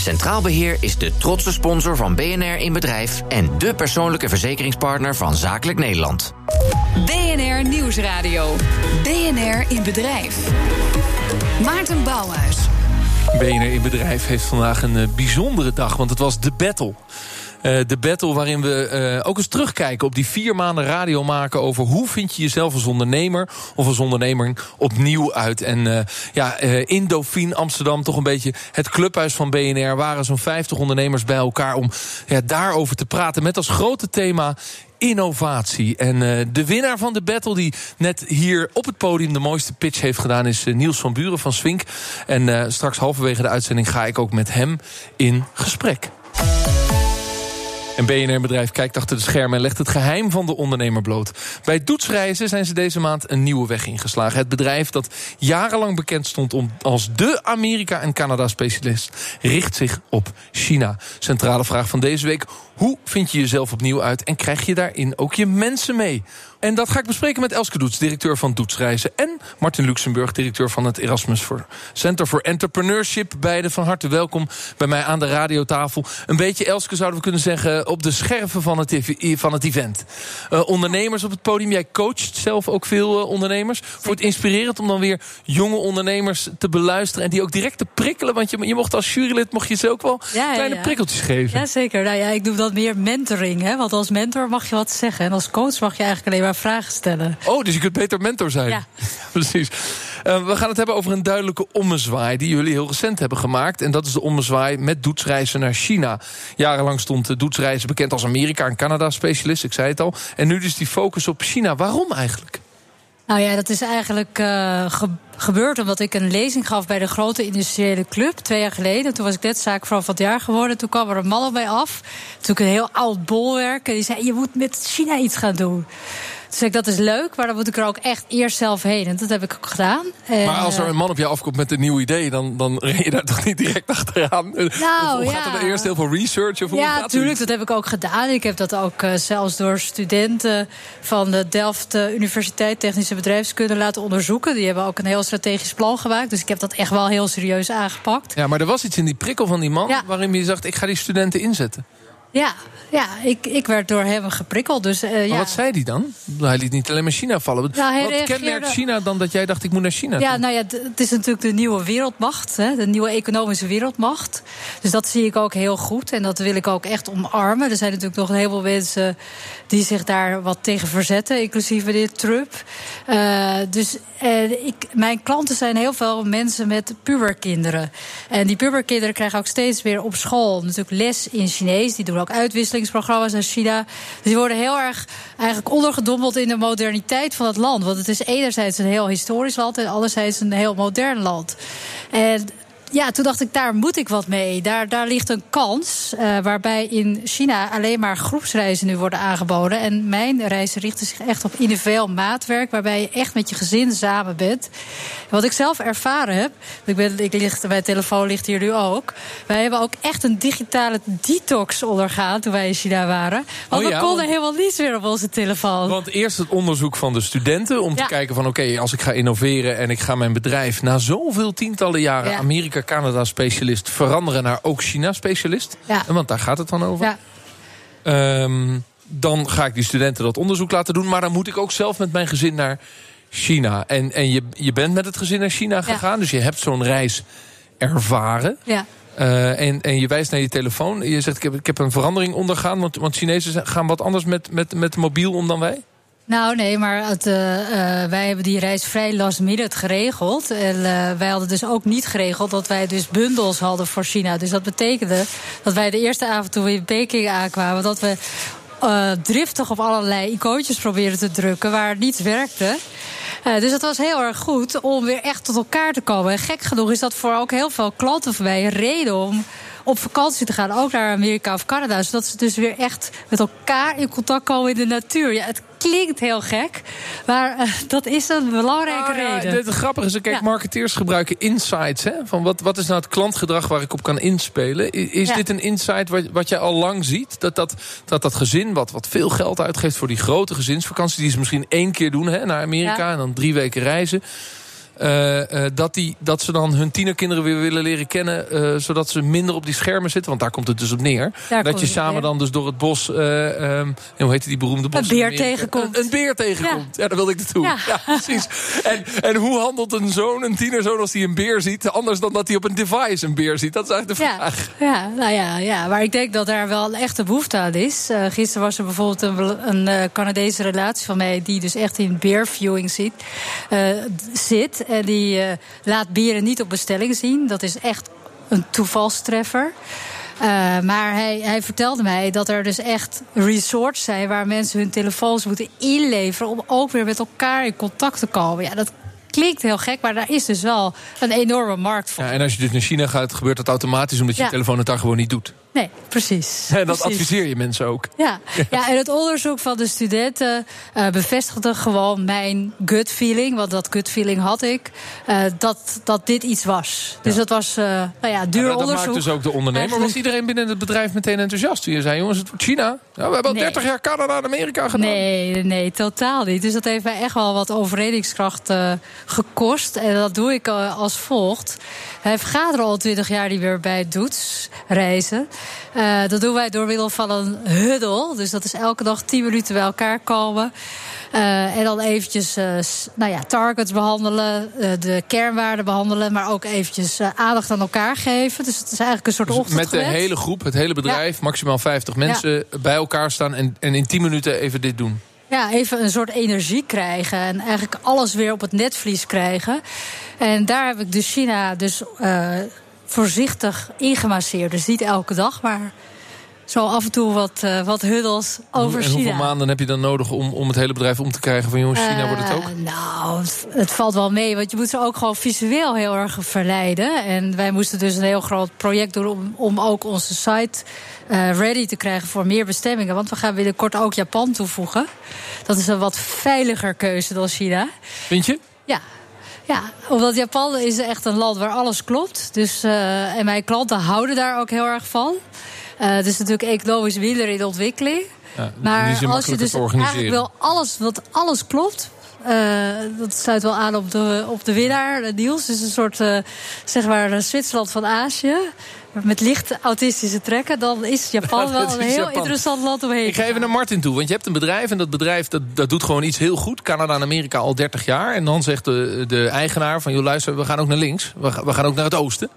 Centraal Beheer is de trotse sponsor van BNR in Bedrijf... en de persoonlijke verzekeringspartner van Zakelijk Nederland. BNR Nieuwsradio. BNR in Bedrijf. Maarten Bouwhuis. BNR in Bedrijf heeft vandaag een uh, bijzondere dag, want het was de battle. Uh, de battle waarin we uh, ook eens terugkijken op die vier maanden radio maken over hoe vind je jezelf als ondernemer of als ondernemer opnieuw uit. En uh, ja, in Dauphine, Amsterdam, toch een beetje het clubhuis van BNR, waren zo'n 50 ondernemers bij elkaar om ja, daarover te praten. Met als grote thema innovatie. En de winnaar van de battle, die net hier op het podium de mooiste pitch heeft gedaan, is Niels van Buren van Swink. En straks halverwege de uitzending ga ik ook met hem in gesprek. En BNR-bedrijf kijkt achter de schermen en legt het geheim van de ondernemer bloot. Bij Doetsreizen zijn ze deze maand een nieuwe weg ingeslagen. Het bedrijf dat jarenlang bekend stond om als de Amerika- en Canada-specialist... richt zich op China. Centrale vraag van deze week. Hoe vind je jezelf opnieuw uit en krijg je daarin ook je mensen mee? En dat ga ik bespreken met Elske Doets, directeur van Doetsreizen... en Martin Luxemburg, directeur van het Erasmus for Center for Entrepreneurship. Beiden van harte welkom bij mij aan de radiotafel. Een beetje, Elske, zouden we kunnen zeggen... op de scherven van het, van het event. Uh, ondernemers op het podium. Jij coacht zelf ook veel uh, ondernemers. Voor het inspirerend om dan weer jonge ondernemers te beluisteren... en die ook direct te prikkelen. Want je, je mocht als jurylid mocht je ze ook wel ja, kleine ja. prikkeltjes geven. Ja, zeker. Nou ja, ik doe dat meer mentoring. Hè? Want als mentor mag je wat zeggen. En als coach mag je eigenlijk alleen maar vragen stellen. Oh, dus je kunt beter mentor zijn. Ja. Precies. Uh, we gaan het hebben over een duidelijke ommezwaai... die jullie heel recent hebben gemaakt. En dat is de ommezwaai met doetsreizen naar China. Jarenlang stond doetsreizen bekend als Amerika- en Canada-specialist. Ik zei het al. En nu dus die focus op China. Waarom eigenlijk? Nou ja, dat is eigenlijk uh, ge gebeurd omdat ik een lezing gaf bij de grote industriële club twee jaar geleden. Toen was ik net zaakvrouw van het jaar geworden. Toen kwam er een man op mij af. Toen een heel oud bolwerk. En die zei: Je moet met China iets gaan doen. Zei ik, dat is leuk, maar dan moet ik er ook echt eerst zelf heen. En dat heb ik ook gedaan. En, maar als er een man op je afkomt met een nieuw idee... dan, dan ren je daar toch niet direct achteraan? Nou, of ja. gaat er eerst heel veel research? Of ja, natuurlijk, dat heb ik ook gedaan. Ik heb dat ook uh, zelfs door studenten van de Delft Universiteit Technische Bedrijfskunde laten onderzoeken. Die hebben ook een heel strategisch plan gemaakt. Dus ik heb dat echt wel heel serieus aangepakt. Ja, maar er was iets in die prikkel van die man... Ja. waarin je zegt, ik ga die studenten inzetten. Ja, ja ik, ik werd door hem geprikkeld. Dus, uh, maar ja. wat zei hij dan? Hij liet niet alleen maar China vallen. Nou, wat reageerde... kenmerkt China dan dat jij dacht ik moet naar China? Ja, toe? nou ja, het is natuurlijk de nieuwe wereldmacht. Hè, de nieuwe economische wereldmacht. Dus dat zie ik ook heel goed. En dat wil ik ook echt omarmen. Er zijn natuurlijk nog een heleboel mensen die zich daar wat tegen verzetten. Inclusief meneer Trump. Uh, dus uh, ik, mijn klanten zijn heel veel mensen met puberkinderen. En die puberkinderen krijgen ook steeds weer op school natuurlijk les in Chinees. Die doen ook uitwisselingsprogramma's naar China. Die worden heel erg eigenlijk ondergedompeld in de moderniteit van het land. Want het is enerzijds een heel historisch land en anderzijds een heel modern land. En ja, toen dacht ik, daar moet ik wat mee. Daar, daar ligt een kans uh, waarbij in China alleen maar groepsreizen nu worden aangeboden. En mijn reizen richten zich echt op individueel maatwerk, waarbij je echt met je gezin samen bent. Wat ik zelf ervaren heb, ik ben, ik ligt, mijn telefoon ligt hier nu ook. Wij hebben ook echt een digitale detox ondergaan toen wij in China waren. Want Oh ja, we konden want- helemaal niets meer op onze telefoon. Want eerst het onderzoek van de studenten om Ja. te kijken van oké, als ik ga innoveren en ik ga mijn bedrijf na zoveel tientallen jaren Ja. Amerika, Canada specialist veranderen naar ook China specialist. Ja. Want daar gaat het dan over. Ja. Ehm, dan ga ik die studenten dat onderzoek laten doen. Maar dan moet ik ook zelf met mijn gezin naar China. En, en je, je bent met het gezin naar China gegaan. Dus je hebt zo'n reis ervaren. Ja. Eh, en, en je wijst naar je telefoon. Je zegt, ik heb, ik heb een verandering ondergaan. Want, want Chinezen gaan wat anders met, met, met mobiel om dan wij. Nou, nee, maar het, uh, uh, wij hebben die reis vrij last minute geregeld. En uh, wij hadden dus ook niet geregeld dat wij dus bundels hadden voor China. Dus dat betekende dat wij de eerste avond toen we in Peking aankwamen... dat we driftig op allerlei icoontjes probeerden te drukken waar niets werkte. Dus dat was heel erg goed om weer echt tot elkaar te komen. En gek genoeg is dat voor ook heel veel klanten van mij een reden om op vakantie te gaan, ook naar Amerika of Canada. Zodat ze dus weer echt met elkaar in contact komen in de natuur. Ja, klinkt heel gek, maar uh, dat is een belangrijke Ah, ja, reden. Het grappige is, kijk, Ja. marketeers gebruiken insights. Hè? Van wat, wat is nou het klantgedrag waar ik op kan inspelen? Is Ja. dit een insight wat, wat jij al lang ziet? Dat dat, dat, dat gezin wat, wat veel geld uitgeeft voor die grote gezinsvakantie... die ze misschien één keer doen hè, naar Amerika en dan drie weken reizen... Uh, dat, die, dat ze dan hun tienerkinderen weer willen leren kennen. Uh, zodat ze minder op die schermen zitten. Want daar komt het dus op neer. Daar dat je samen dan dus door het bos. Um, hoe heet die beroemde bos? Een beer tegenkomt. Een, een, beer tegenkomt. Ja. ja, daar wilde ik naartoe. Ja, ja precies. En, en hoe handelt een zoon, een tienerzoon, als hij een beer ziet? Anders dan dat hij op een device een beer ziet. Dat is eigenlijk de vraag. Ja, nou ja, ja, maar ik denk dat daar wel een echte behoefte aan is. Uh, gisteren was er bijvoorbeeld een, een Canadese relatie van mij. die dus echt in beerviewing zit. zit die uh, laat beren niet op bestelling zien. Dat is echt een toevalstreffer. Uh, maar hij, hij, vertelde mij dat er dus echt resorts zijn waar mensen hun telefoons moeten inleveren om ook weer met elkaar in contact te komen. Ja, dat klinkt heel gek, maar daar is dus wel een enorme markt voor. Ja, en als je dus naar China gaat, gebeurt dat automatisch omdat je, je telefoon het daar gewoon niet doet. Nee, precies. En dat adviseer je mensen ook. Ja, ja en het onderzoek van de studenten uh, bevestigde gewoon mijn gut feeling. Want dat gut feeling had ik. Uh, dat, dat dit iets was. Dus dat was uh, nou ja, duur ja, dat, onderzoek. Dat maakt dus ook de ondernemer. Was iedereen binnen het bedrijf meteen enthousiast? Je zei, jongens, het wordt China. Ja, we hebben al nee. 30 jaar Canada en Amerika gedaan. Nee, nee, totaal niet. Dus dat heeft mij echt wel wat overredingskracht gekost. En dat doe ik als volgt. Hij vergaderen al 20 jaar die weer bij Doets reizen. Uh, dat doen wij door middel van een huddle. Dus dat is elke dag 10 minuten bij elkaar komen. Uh, en dan eventjes uh, nou ja, targets behandelen, de kernwaarden behandelen, maar ook eventjes aandacht aan elkaar geven. Dus het is eigenlijk een soort dus Met de hele groep, het hele bedrijf, ja. maximaal 50 mensen ja. bij elkaar staan en, en in 10 minuten even dit doen. Ja, even een soort energie krijgen. En eigenlijk alles weer op het netvlies krijgen. En daar heb ik dus China dus uh, voorzichtig ingemasseerd. Dus niet elke dag, maar zo af en toe wat, uh, wat huddles over en China. hoeveel maanden heb je dan nodig om, om het hele bedrijf om te krijgen van jongens, China uh, wordt het ook? Nou, het, het, valt wel mee, want je moet ze ook gewoon visueel heel erg verleiden. En wij moesten dus een heel groot project doen om, om ook onze site uh, ready te krijgen voor meer bestemmingen. Want we gaan binnenkort ook Japan toevoegen. Dat is een wat veiliger keuze dan China. Vind je? Ja, ja, omdat Japan is echt een land waar alles klopt. Dus, uh, en mijn klanten houden daar ook heel erg van. Uh, het is natuurlijk economisch minder in de ontwikkeling. Ja, maar als je dus eigenlijk wil alles, wat alles klopt. Uh, dat sluit wel aan op de, op de winnaar, Niels. Het is een soort, uh, zeg maar, Zwitserland van Azië met licht autistische trekken, dan is Japan ja, wel een heel Japan. interessant land om heen Ik ga even naar Martin toe, want je hebt een bedrijf... en dat bedrijf dat, dat doet gewoon iets heel goed. Canada en Amerika al 30 jaar. En dan zegt de, de eigenaar van... joh, luister, we gaan ook naar links. We, we gaan ook naar het oosten.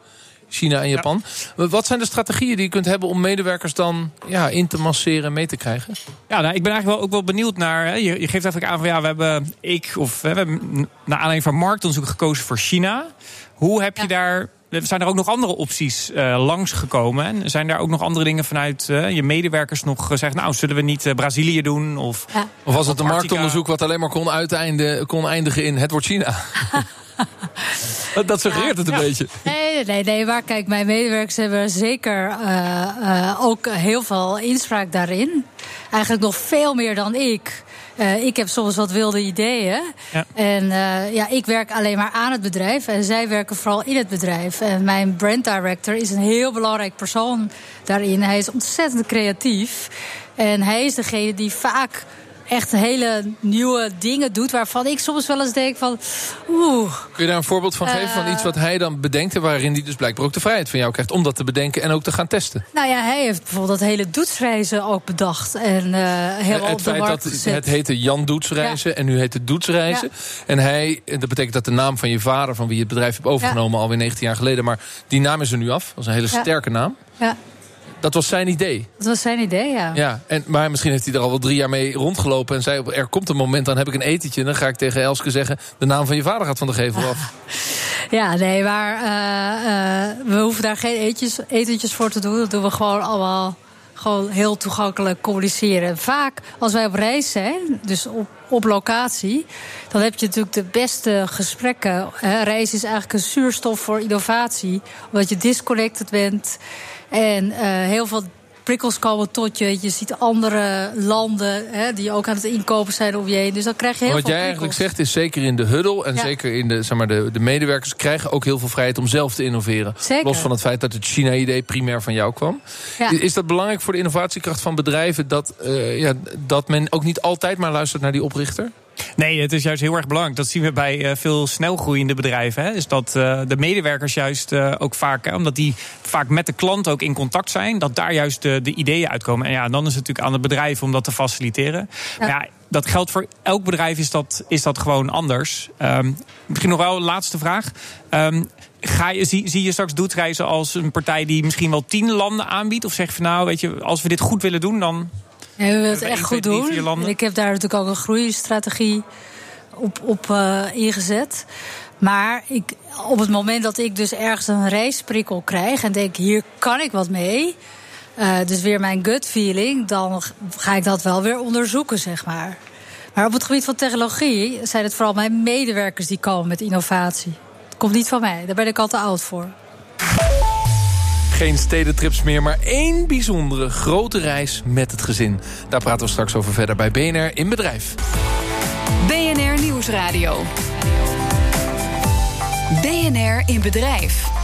China en Japan. Ja. Wat zijn de strategieën die je kunt hebben om medewerkers dan ja, in te masseren en mee te krijgen? Ja, nou, ik ben eigenlijk wel, ook wel benieuwd naar. Hè, je, je, geeft eigenlijk aan van ja, we hebben ik of we hebben naar aanleiding van marktonderzoek gekozen voor China. Hoe heb je daar zijn er ook nog andere opties uh, langsgekomen? En zijn daar ook nog andere dingen vanuit uh, je medewerkers nog gezegd... nou, zullen we niet uh, Brazilië doen? Of, ja. of was het een marktonderzoek wat alleen maar kon, uiteinden, kon eindigen in het wordt China? dat suggereert het een beetje. Nee, nee, nee. Maar kijk, mijn medewerkers hebben zeker uh, ook heel veel inspraak daarin. Eigenlijk nog veel meer dan ik. Uh, ik heb soms wat wilde ideeën. Ja. En uh, ja, ik werk alleen maar aan het bedrijf. En zij werken vooral in het bedrijf. En mijn brand director is een heel belangrijk persoon daarin. Hij is ontzettend creatief. En hij is degene die vaak echt hele nieuwe dingen doet... waarvan ik soms wel eens denk van... Oeh, Kun je daar een voorbeeld van geven van iets wat hij dan bedenkt... en waarin hij dus blijkbaar ook de vrijheid van jou krijgt... om dat te bedenken en ook te gaan testen? Nou ja, hij heeft bijvoorbeeld dat hele doetsreizen ook bedacht. En uh, helemaal het op de feit markt dat gezet. Het heette Jan Doetsreizen ja. en nu heet het Doetsreizen. Ja. En hij, dat betekent dat de naam van je vader... van wie je het bedrijf hebt overgenomen ja. alweer 19 jaar geleden... maar die naam is er nu af. Dat is een hele sterke naam. Ja. Dat was zijn idee. Dat was zijn idee, ja. ja en, maar misschien heeft hij er al wel drie jaar mee rondgelopen... en zei, er komt een moment, dan heb ik een etentje... en dan ga ik tegen Elske zeggen... de naam van je vader gaat van de gevel af. Ja, nee, maar uh, uh, we hoeven daar geen etentjes, etentjes voor te doen. Dat doen we gewoon allemaal gewoon heel toegankelijk communiceren. Vaak als wij op reis zijn, dus op, op locatie... dan heb je natuurlijk de beste gesprekken. Reis is eigenlijk een zuurstof voor innovatie. Omdat je disconnected bent... En uh, heel veel prikkels komen tot je. Je ziet andere landen hè, die ook aan het inkopen zijn om je heen. Dus dan krijg je heel Wat veel jij eigenlijk zegt is zeker in de huddle... en ja. zeker in de, zeg maar, de, de medewerkers krijgen ook heel veel vrijheid om zelf te innoveren. Zeker. Los van het feit dat het China-idee primair van jou kwam. Ja. Is dat belangrijk voor de innovatiekracht van bedrijven... Dat, uh, ja, dat men ook niet altijd maar luistert naar die oprichter? Nee, het is juist heel erg belangrijk. Dat zien we bij uh, veel snelgroeiende bedrijven. Hè. Is dat uh, de medewerkers juist uh, ook vaak, hè, omdat die vaak met de klant ook in contact zijn, dat daar juist de, de ideeën uitkomen. En ja, dan is het natuurlijk aan het bedrijf om dat te faciliteren. Ja. Maar ja, dat geldt voor elk bedrijf, is dat, is dat gewoon anders. Um, misschien nog wel een laatste vraag. Um, Ga je, zie, zie je straks doetreizen als een partij die misschien wel tien landen aanbiedt? Of zeg je van nou, weet je, als we dit goed willen doen, dan. Ja, we willen het echt goed doen. Ik heb daar natuurlijk ook een groeistrategie op, op uh, ingezet. Maar ik, op het moment dat ik dus ergens een reisprikkel krijg en denk, hier kan ik wat mee. Uh, dus weer mijn gut feeling, dan ga ik dat wel weer onderzoeken, zeg maar. Maar op het gebied van technologie zijn het vooral mijn medewerkers die komen met innovatie. Het komt niet van mij, daar ben ik al te oud voor. Geen stedentrips meer, maar één bijzondere grote reis met het gezin. Daar praten we straks over verder bij BNR in Bedrijf. BNR Nieuwsradio. BNR in Bedrijf.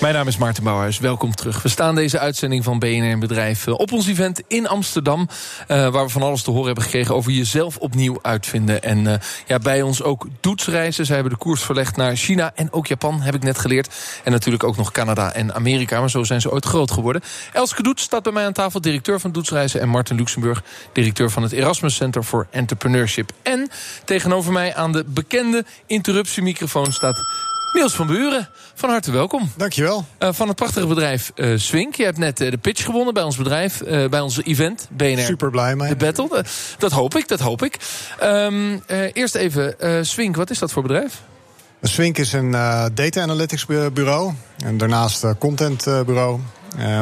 Mijn naam is Maarten Bouwhuis, welkom terug. We staan deze uitzending van BNR Bedrijf eh, op ons event in Amsterdam... Uh, waar we van alles te horen hebben gekregen over jezelf opnieuw uitvinden. En uh, ja, bij ons ook doetsreizen. Zij hebben de koers verlegd naar China en ook Japan, heb ik net geleerd. En natuurlijk ook nog Canada en Amerika, maar zo zijn ze ooit groot geworden. Elske Doets staat bij mij aan tafel, directeur van Doetsreizen... en Martin Luxemburg, directeur van het Erasmus Center for Entrepreneurship. En tegenover mij aan de bekende interruptiemicrofoon staat Niels van Buren, van harte welkom. Dankjewel. Uh, van het prachtige bedrijf uh, Swink. Je hebt net uh, de pitch gewonnen bij ons bedrijf, bij onze event, BNR. Super blij mee. De battle. dat hoop ik, dat hoop ik. Um, eerst even, Swink, wat is dat voor bedrijf? Swink is een data analytics bureau. En daarnaast een contentbureau.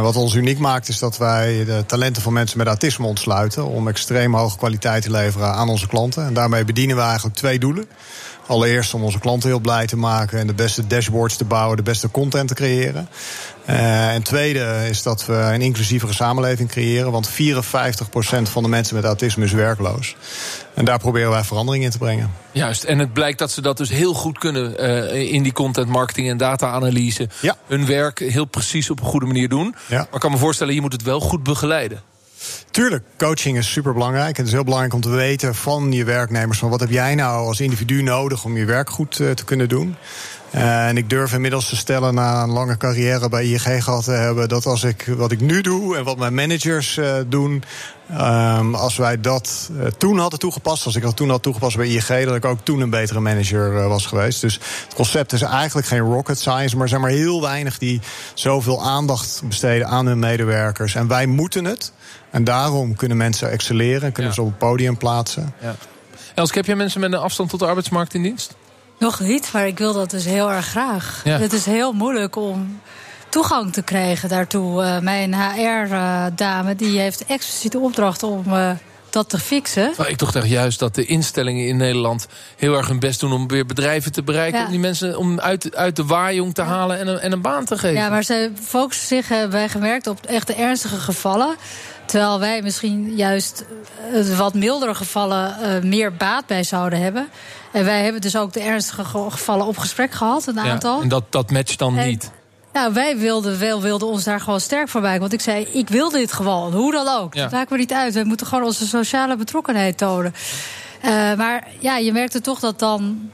wat ons uniek maakt is dat wij de talenten van mensen met autisme ontsluiten... om extreem hoge kwaliteit te leveren aan onze klanten. En daarmee bedienen we eigenlijk twee doelen. Allereerst om onze klanten heel blij te maken en de beste dashboards te bouwen, de beste content te creëren. Uh, en tweede is dat we een inclusievere samenleving creëren. Want 54% van de mensen met autisme is werkloos. En daar proberen wij verandering in te brengen. Juist, en het blijkt dat ze dat dus heel goed kunnen uh, in die content marketing en data-analyse. Ja. Hun werk heel precies op een goede manier doen. Ja. Maar ik kan me voorstellen, je moet het wel goed begeleiden. Tuurlijk, coaching is super belangrijk. Het is heel belangrijk om te weten van je werknemers: van wat heb jij nou als individu nodig om je werk goed uh, te kunnen doen. En ik durf inmiddels te stellen, na een lange carrière bij ING gehad te hebben, dat als ik wat ik nu doe en wat mijn managers uh, doen, um, als wij dat uh, toen hadden toegepast, als ik dat toen had toegepast bij ING, dat ik ook toen een betere manager was geweest. Dus het concept is eigenlijk geen rocket science, maar er zijn maar heel weinig die zoveel aandacht besteden aan hun medewerkers. En wij moeten het. En daarom kunnen mensen excelleren, kunnen ja. ze op het podium plaatsen. Ja. Elske, heb jij mensen met een afstand tot de arbeidsmarkt in dienst? Nog niet, maar ik wil dat dus heel erg graag. Ja. Het is heel moeilijk om toegang te krijgen daartoe. Uh, mijn HR-dame die heeft expliciet de opdracht om uh, dat te fixen. Maar ik toch echt juist dat de instellingen in Nederland heel erg hun best doen om weer bedrijven te bereiken. Ja. Om die mensen om uit, uit de waaijong te ja. halen en een, en een baan te geven. Ja, maar ze focussen zich, hebben wij gemerkt, op echt de ernstige gevallen. Terwijl wij misschien juist wat mildere gevallen uh, meer baat bij zouden hebben. En wij hebben dus ook de ernstige gevallen op gesprek gehad, een aantal. Ja, en dat, dat matcht dan en, niet. Nou, wij wilden, wel, wilden ons daar gewoon sterk voor maken. Want ik zei, ik wil dit gewoon, hoe dan ook. Ja. Dat maakt me niet uit. We moeten gewoon onze sociale betrokkenheid tonen. Uh, maar ja, je merkte toch dat dan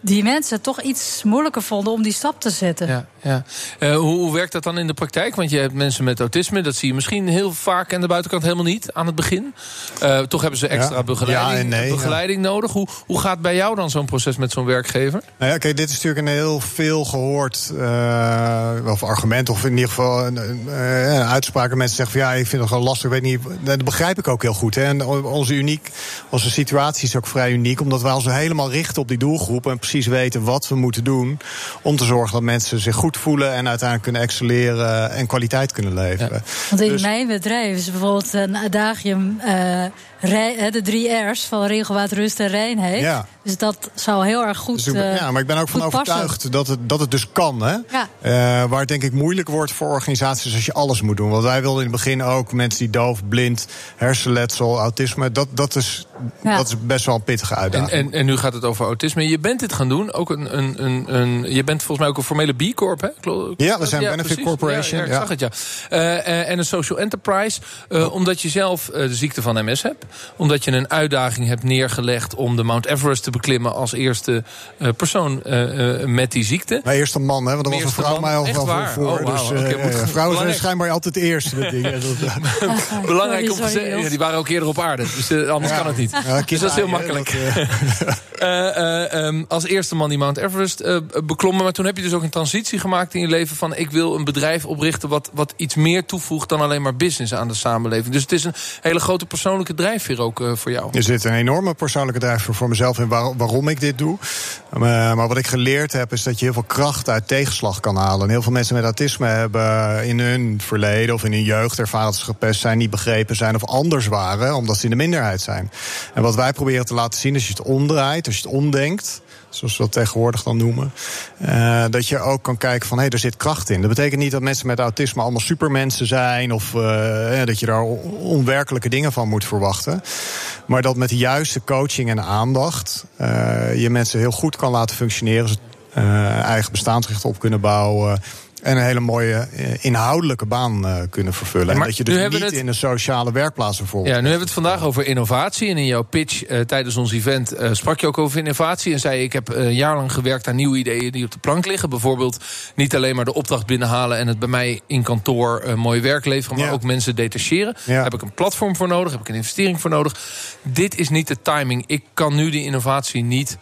die mensen toch iets moeilijker vonden om die stap te zetten. Ja, ja. Uh, hoe, hoe, werkt dat dan in de praktijk? Want je hebt mensen met autisme, dat zie je misschien heel vaak aan de buitenkant helemaal niet aan het begin. Uh, toch hebben ze extra ja. begeleiding, ja, nee, begeleiding nodig. Hoe, hoe gaat bij jou dan zo'n proces met zo'n werkgever? Nou ja, kijk, dit is natuurlijk een heel veel gehoord uh, of argument, of in ieder geval een uitspraak. Mensen zeggen van ja, ik vind het gewoon lastig, weet niet. Dat begrijp ik ook heel goed. Hè. En onze, uniek, onze situatie is ook vrij uniek, omdat wij ons helemaal richten op die doelgroep en precies weten wat we moeten doen om te zorgen dat mensen zich goed voelen en uiteindelijk kunnen excelleren en kwaliteit kunnen leveren. Ja. Want in dus, mijn bedrijf is bijvoorbeeld een adagium. Uh, de drie R's van regelwater, rust en reinheid. Ja. Dus dat zou heel erg goed dus uh, Ja, maar ik ben ook van overtuigd dat het, dat het dus kan. Hè? Ja. Uh, waar het denk ik moeilijk wordt voor organisaties als je alles moet doen. Want wij wilden in het begin ook mensen die doof, blind, hersenletsel, autisme. Dat, dat, is, ja. dat is best wel een pittige uitdaging. En, en, en nu gaat het over autisme. Je bent dit gaan doen. Ook een, een, een, een je bent volgens mij ook een formele B Ja, we zijn ja, Benefit precies. Corporation. Ja, ik zag het, ja. Uh, en een social enterprise. omdat je zelf de ziekte van MS hebt. omdat je een uitdaging hebt neergelegd om de Mount Everest te beklimmen als eerste persoon met die ziekte. Maar eerste man, hè? Want er was een vrouw mij al wel voor. Oh, wow. dus, okay, vrouwen zijn schijnbaar altijd de eerste. dingen. Belangrijk om te zeggen, ja, die waren ook eerder op aarde. Dus anders kan het niet. dus dat is heel makkelijk. um, als eerste man die Mount Everest beklommen. Maar toen heb je dus ook een transitie gemaakt in je leven van ik wil een bedrijf oprichten wat, wat iets meer toevoegt dan alleen maar business aan de samenleving. Dus het is een hele grote persoonlijke drijfveer ook voor jou. Er zit een enorme persoonlijke drijfveer voor mezelf in waar, waarom ik dit doe. Maar wat ik geleerd heb is dat je heel veel kracht uit tegenslag kan halen. En heel veel mensen met autisme hebben in hun verleden of in hun jeugd ervaren dat ze gepest zijn, niet begrepen zijn of anders waren, omdat ze in de minderheid zijn. En wat wij proberen te laten zien, als je het omdraait, als je het omdenkt zoals we dat tegenwoordig dan noemen. Uh, dat je ook kan kijken van hé, hey, er zit kracht in. Dat betekent niet dat mensen met autisme allemaal supermensen zijn of uh, dat je daar onwerkelijke dingen van moet verwachten. Maar dat met de juiste coaching en aandacht je mensen heel goed kan laten functioneren. Ze eigen bestaansrecht op kunnen bouwen en een hele mooie eh, inhoudelijke baan uh, kunnen vervullen. Maar en dat je dus niet het... in een sociale werkplaats bijvoorbeeld. Ja, nu hebben we het vandaag over innovatie. En in jouw pitch uh, tijdens ons event uh, sprak je ook over innovatie. En zei: Ik heb een jaar lang gewerkt aan nieuwe ideeën die op de plank liggen. Bijvoorbeeld niet alleen maar de opdracht binnenhalen en het bij mij in kantoor mooi werk leveren, maar ja. ook mensen detacheren. Ja. Daar heb ik een platform voor nodig, heb ik een investering voor nodig. Dit is niet de timing. Ik kan nu die innovatie niet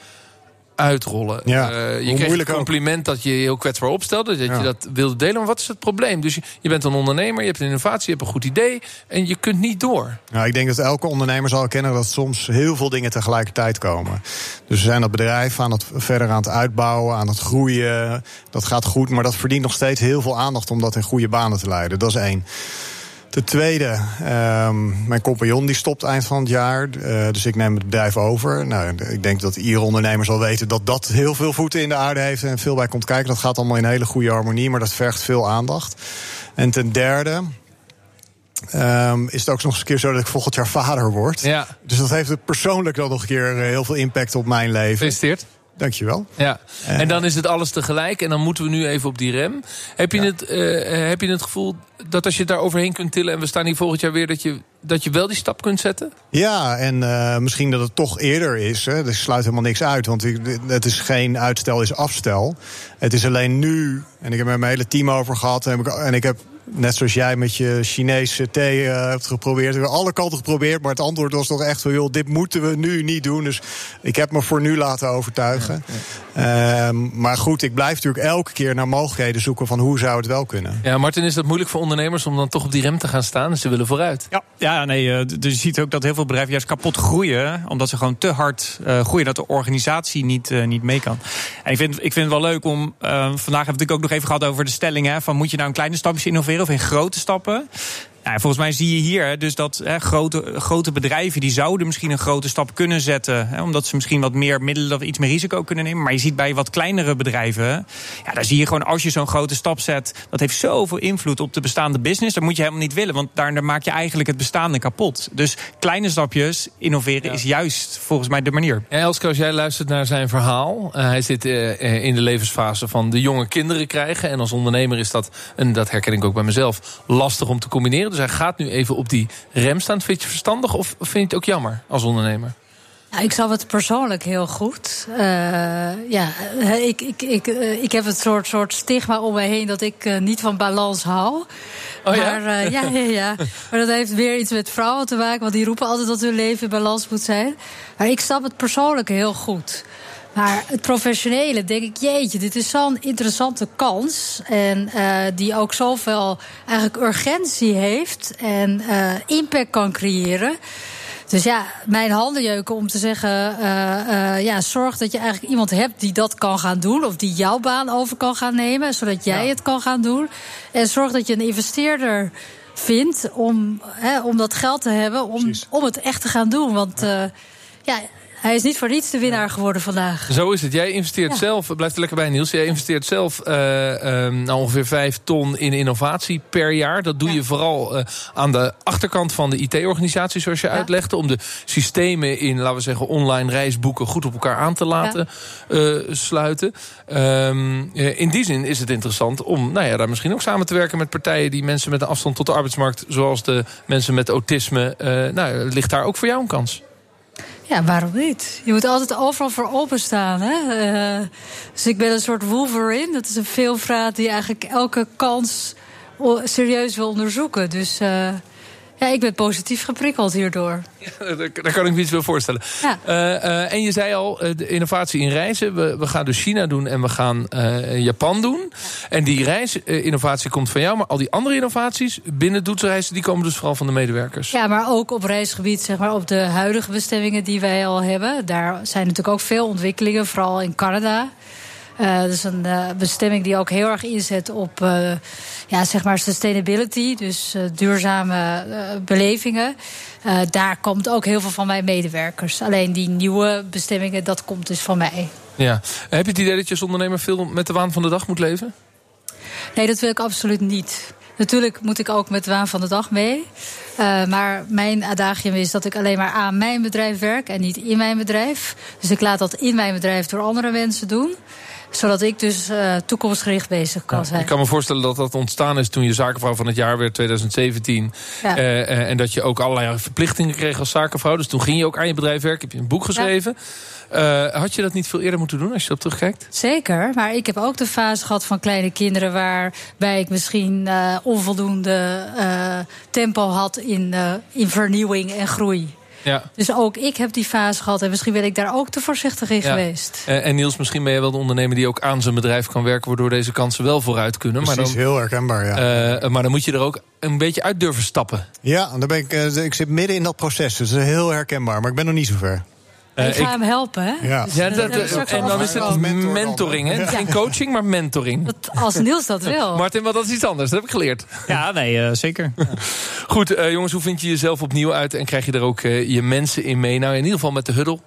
uitrollen. Ja, uh, je kreeg een compliment ook. dat je heel kwetsbaar opstelde. Dat ja. je dat wilde delen. Maar wat is het probleem? Dus je, je, bent een ondernemer, je hebt een innovatie, je hebt een goed idee. En je kunt niet door. Nou, ik denk dat elke ondernemer zal kennen dat soms heel veel dingen tegelijkertijd komen. Dus we zijn dat bedrijf aan het verder aan het uitbouwen, aan het groeien. Dat gaat goed, maar dat verdient nog steeds heel veel aandacht om dat in goede banen te leiden. Dat is één. Ten tweede, um, mijn compagnon die stopt eind van het jaar. Uh, dus ik neem het bedrijf over. Nou, ik denk dat iedere ondernemer zal weten dat dat heel veel voeten in de aarde heeft en veel bij komt kijken. Dat gaat allemaal in hele goede harmonie, maar dat vergt veel aandacht. En ten derde. Um, is het ook nog eens een keer zo dat ik volgend jaar vader word. Ja. Dus dat heeft persoonlijk dan nog een keer heel veel impact op mijn leven. Gefeliciteerd. Dankjewel. Ja. En dan is het alles tegelijk. En dan moeten we nu even op die rem. Heb je, ja. het, uh, heb je het gevoel dat als je daar overheen kunt tillen... en we staan hier volgend jaar weer... dat je, dat je wel die stap kunt zetten? Ja, en uh, misschien dat het toch eerder is. Hè. Er sluit helemaal niks uit. Want het is geen uitstel, is afstel. Het is alleen nu... en ik heb er mijn hele team over gehad... en ik, en ik heb net zoals jij met je Chinese thee uh, hebt geprobeerd. We hebben alle kanten geprobeerd, maar het antwoord was toch echt van... joh, dit moeten we nu niet doen. Dus ik heb me voor nu laten overtuigen. Ja, ja. Um, maar goed, ik blijf natuurlijk elke keer naar mogelijkheden zoeken... van hoe zou het wel kunnen. Ja, Martin, is dat moeilijk voor ondernemers om dan toch op die rem te gaan staan? Ze willen vooruit. Ja, ja nee, uh, dus je ziet ook dat heel veel bedrijven juist kapot groeien... omdat ze gewoon te hard uh, groeien, dat de organisatie niet, uh, niet mee kan. En ik vind, ik vind het wel leuk om... vandaag hebben we natuurlijk ook nog even gehad over de stelling... Hè, van moet je nou een kleine stapjes innoveren of in grote stappen. Ja, volgens mij zie je hier dus dat hè, grote, grote bedrijven die zouden misschien een grote stap kunnen zetten. Hè, omdat ze misschien wat meer middelen of iets meer risico kunnen nemen. Maar je ziet bij wat kleinere bedrijven. Ja, daar zie je gewoon als je zo'n grote stap zet. Dat heeft zoveel invloed op de bestaande business. Dat moet je helemaal niet willen. Want daar maak je eigenlijk het bestaande kapot. Dus kleine stapjes innoveren ja. is juist volgens mij de manier. Ja, Elske, als jij luistert naar zijn verhaal. Uh, hij zit uh, in de levensfase van de jonge kinderen krijgen. En als ondernemer is dat, en dat herken ik ook bij mezelf, lastig om te combineren. Dus hij gaat nu even op die rem staan. Vind je het verstandig of vind je het ook jammer als ondernemer? Ja, ik snap het persoonlijk heel goed. Uh, ja, ik, ik, ik, uh, ik heb het soort, soort stigma om me heen dat ik uh, niet van balans hou. Oh, ja? Maar, ja, ja, ja. maar dat heeft weer iets met vrouwen te maken, want die roepen altijd dat hun leven in balans moet zijn. Maar ik snap het persoonlijk heel goed. Maar het professionele, denk ik, jeetje, dit is zo'n interessante kans. En uh, die ook zoveel eigenlijk urgentie heeft en uh, impact kan creëren. Dus ja, mijn handen jeuken om te zeggen: uh, ja, zorg dat je eigenlijk iemand hebt die dat kan gaan doen. Of die jouw baan over kan gaan nemen, zodat jij ja. het kan gaan doen. En zorg dat je een investeerder vindt om, hè, om dat geld te hebben om, om het echt te gaan doen. Want ja hij is niet voor niets de winnaar geworden vandaag. Zo is het. Jij investeert Ja. zelf, blijf er lekker bij Niels. Jij investeert zelf eh, eh, nou ongeveer 5 ton in innovatie per jaar. Dat doe Ja. je vooral eh, aan de achterkant van de IT-organisatie, zoals je Ja. uitlegde. Om de systemen in, laten we zeggen, online reisboeken goed op elkaar aan te laten eh, sluiten. Eh, in die zin is het interessant om nou ja, daar misschien ook samen te werken met partijen die mensen met een afstand tot de arbeidsmarkt, zoals de mensen met autisme. eh, nou, ligt daar ook voor jou een kans? Ja, waarom niet? Je moet altijd overal voor openstaan. Hè? Eh, dus ik ben een soort Wolverine. Dat is een veelvraat die eigenlijk elke kans serieus wil onderzoeken. Dus eh, ja, ik ben positief geprikkeld hierdoor. Daar daar kan ik me iets bij voorstellen. Ja. Eh, eh, en je zei al, eh, de innovatie in reizen. We, we gaan dus China doen en we gaan Japan doen. En die reisinnovatie komt van jou. Maar al die andere innovaties binnen Doetsreizen... die komen dus vooral van de medewerkers. Ja, maar ook op reisgebied, zeg maar, op de huidige bestemmingen die wij al hebben. Daar zijn natuurlijk ook veel ontwikkelingen, vooral in Canada. Eh, dat is een eh, bestemming die ook heel erg inzet op eh, ja, zeg maar sustainability, dus duurzame belevingen. Daar komt ook heel veel van mijn medewerkers. Alleen die nieuwe bestemmingen, dat komt dus van mij. Ja. Heb je het idee dat je als ondernemer veel met de waan van de dag moet leven? Nee, dat wil ik absoluut niet. Natuurlijk moet ik ook met de waan van de dag mee. Maar mijn adagium is dat ik alleen maar aan mijn bedrijf werk en niet in mijn bedrijf. Dus ik laat dat in mijn bedrijf door andere mensen doen. Zodat ik dus eh, toekomstgericht bezig kan zijn. Ik kan me voorstellen dat dat ontstaan is toen je zakenvrouw van het jaar werd 2017. Ja. Eh, eh, en dat je ook allerlei verplichtingen kreeg als zakenvrouw. Dus toen ging je ook aan je bedrijf werken. Heb je een boek geschreven. Had je dat niet veel eerder moeten doen als je erop terugkijkt? Zeker, maar ik heb ook de fase gehad van kleine kinderen... waarbij ik misschien onvoldoende tempo had in, in vernieuwing en groei. Ja. Dus ook ik heb die fase gehad en misschien ben ik daar ook te voorzichtig in Ja. geweest. Eh, en Niels, misschien ben je wel de ondernemer die ook aan zijn bedrijf kan werken, waardoor deze kansen wel vooruit kunnen. Maar Precies, dan, heel herkenbaar, ja. eh, maar dan moet je er ook een beetje uit durven stappen. ja, dan ben ik, eh, ik zit midden in dat proces, dus dat is heel herkenbaar. Maar ik ben nog niet zo ver. Eh, ik ga ik- hem helpen, hè? Ja. Ja, dat, straks en dan is het mentoring, hè? Geen coaching, maar mentoring. Dat, als Niels dat wil. Martin, wat dat is iets anders, dat heb ik geleerd. Ja, nee, eh, zeker. Goed, eh, jongens, hoe vind je jezelf opnieuw uit en krijg je er ook eh, je mensen in mee? Nou, in ieder geval met de huddle.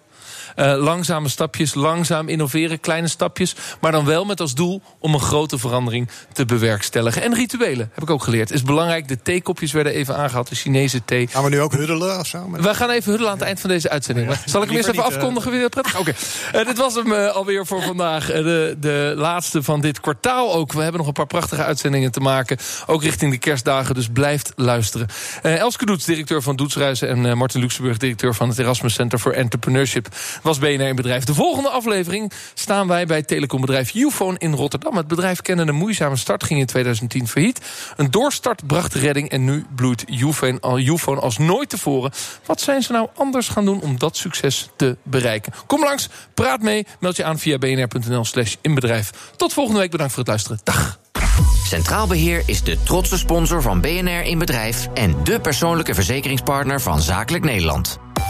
Eh, langzame stapjes, langzaam innoveren, kleine stapjes. Maar dan wel met als doel om een grote verandering te bewerkstelligen. En rituelen, heb ik ook geleerd. Is belangrijk, de theekopjes werden even aangehaald, de Chinese thee. Gaan we nu ook huddelen of zo? We gaan even huddelen aan het eind van deze uitzending. Zal ik hem eerst even niet, afkondigen? Prettig? Oké. Eh, dit was hem eh, alweer voor vandaag. Eh, de, de laatste van dit kwartaal ook. We hebben nog een paar prachtige uitzendingen te maken. Ook richting de kerstdagen, dus blijft luisteren. Eh, Elske Doets, directeur van Doetsreizen... en eh, Martin Luxemburg, directeur van het Erasmus Center for Entrepreneurship... was BNR in bedrijf. De volgende aflevering staan wij bij telecombedrijf Ufone in Rotterdam. Het bedrijf kende een moeizame start, ging in 2010 failliet. Een doorstart bracht redding en nu bloeit Ufone, al- als nooit tevoren. Wat zijn ze nou anders gaan doen om dat succes te bereiken? Kom langs, praat mee, meld je aan via bnr.nl slash inbedrijf. Tot volgende week, bedankt voor het luisteren. Dag. Centraal Beheer is de trotse sponsor van BNR in Bedrijf... en de persoonlijke verzekeringspartner van Zakelijk Nederland.